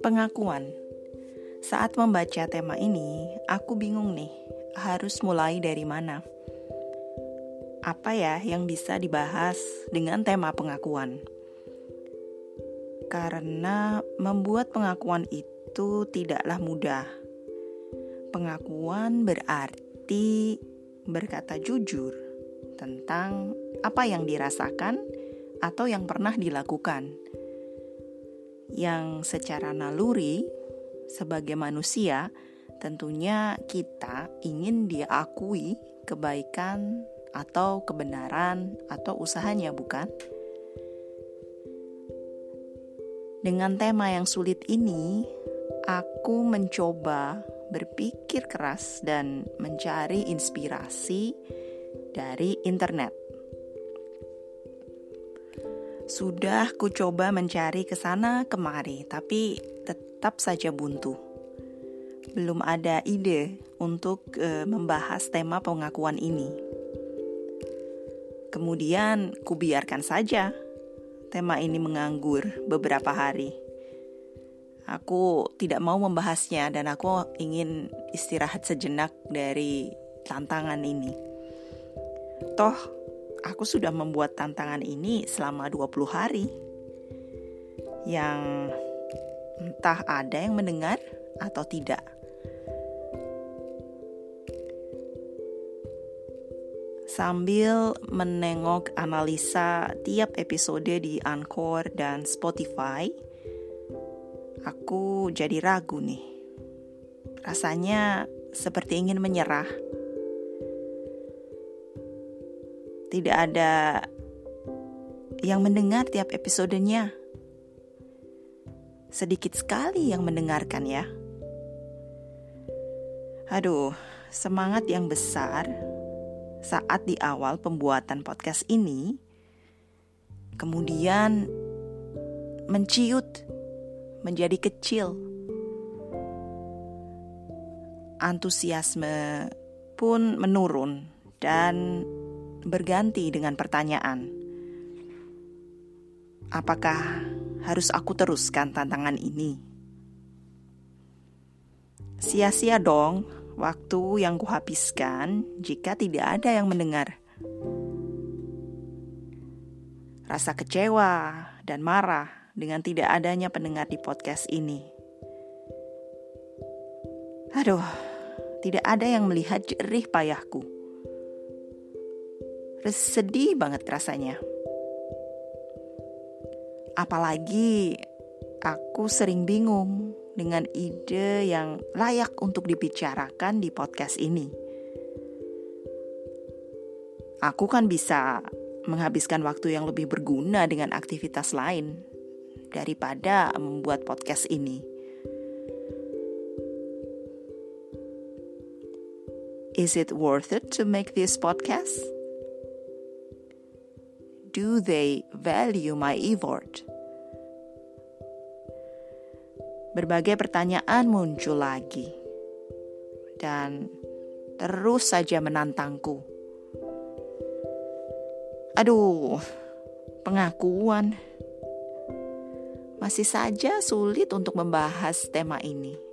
Pengakuan. Saat membaca tema ini, aku bingung nih, harus mulai dari mana? Apa ya yang bisa dibahas dengan tema pengakuan? Karena membuat pengakuan itu tidaklah mudah. Pengakuan berarti berkata jujur tentang apa yang dirasakan atau yang pernah dilakukan yang secara naluri sebagai manusia tentunya kita ingin diakui kebaikan atau kebenaran atau usahanya bukan? Dengan tema yang sulit ini, aku mencoba berpikir keras dan mencari inspirasi dari internet. Sudah ku coba mencari ke sana kemari, tapi tetap saja buntu. Belum ada ide untuk e, membahas tema pengakuan ini. Kemudian ku biarkan saja tema ini menganggur beberapa hari. Aku tidak mau membahasnya dan aku ingin istirahat sejenak dari tantangan ini. Toh aku sudah membuat tantangan ini selama 20 hari. Yang entah ada yang mendengar atau tidak. Sambil menengok analisa tiap episode di Anchor dan Spotify, aku jadi ragu nih. Rasanya seperti ingin menyerah Tidak ada yang mendengar tiap episodenya. Sedikit sekali yang mendengarkan ya. Aduh, semangat yang besar saat di awal pembuatan podcast ini kemudian menciut menjadi kecil. Antusiasme pun menurun dan berganti dengan pertanyaan: "Apakah harus aku teruskan tantangan ini?" Sia-sia dong waktu yang kuhabiskan jika tidak ada yang mendengar. Rasa kecewa dan marah dengan tidak adanya pendengar di podcast ini. Aduh, tidak ada yang melihat jerih payahku sedih banget rasanya. Apalagi aku sering bingung dengan ide yang layak untuk dibicarakan di podcast ini. Aku kan bisa menghabiskan waktu yang lebih berguna dengan aktivitas lain daripada membuat podcast ini. Is it worth it to make this podcast? Do they value my effort? Berbagai pertanyaan muncul lagi, dan terus saja menantangku. Aduh, pengakuan masih saja sulit untuk membahas tema ini.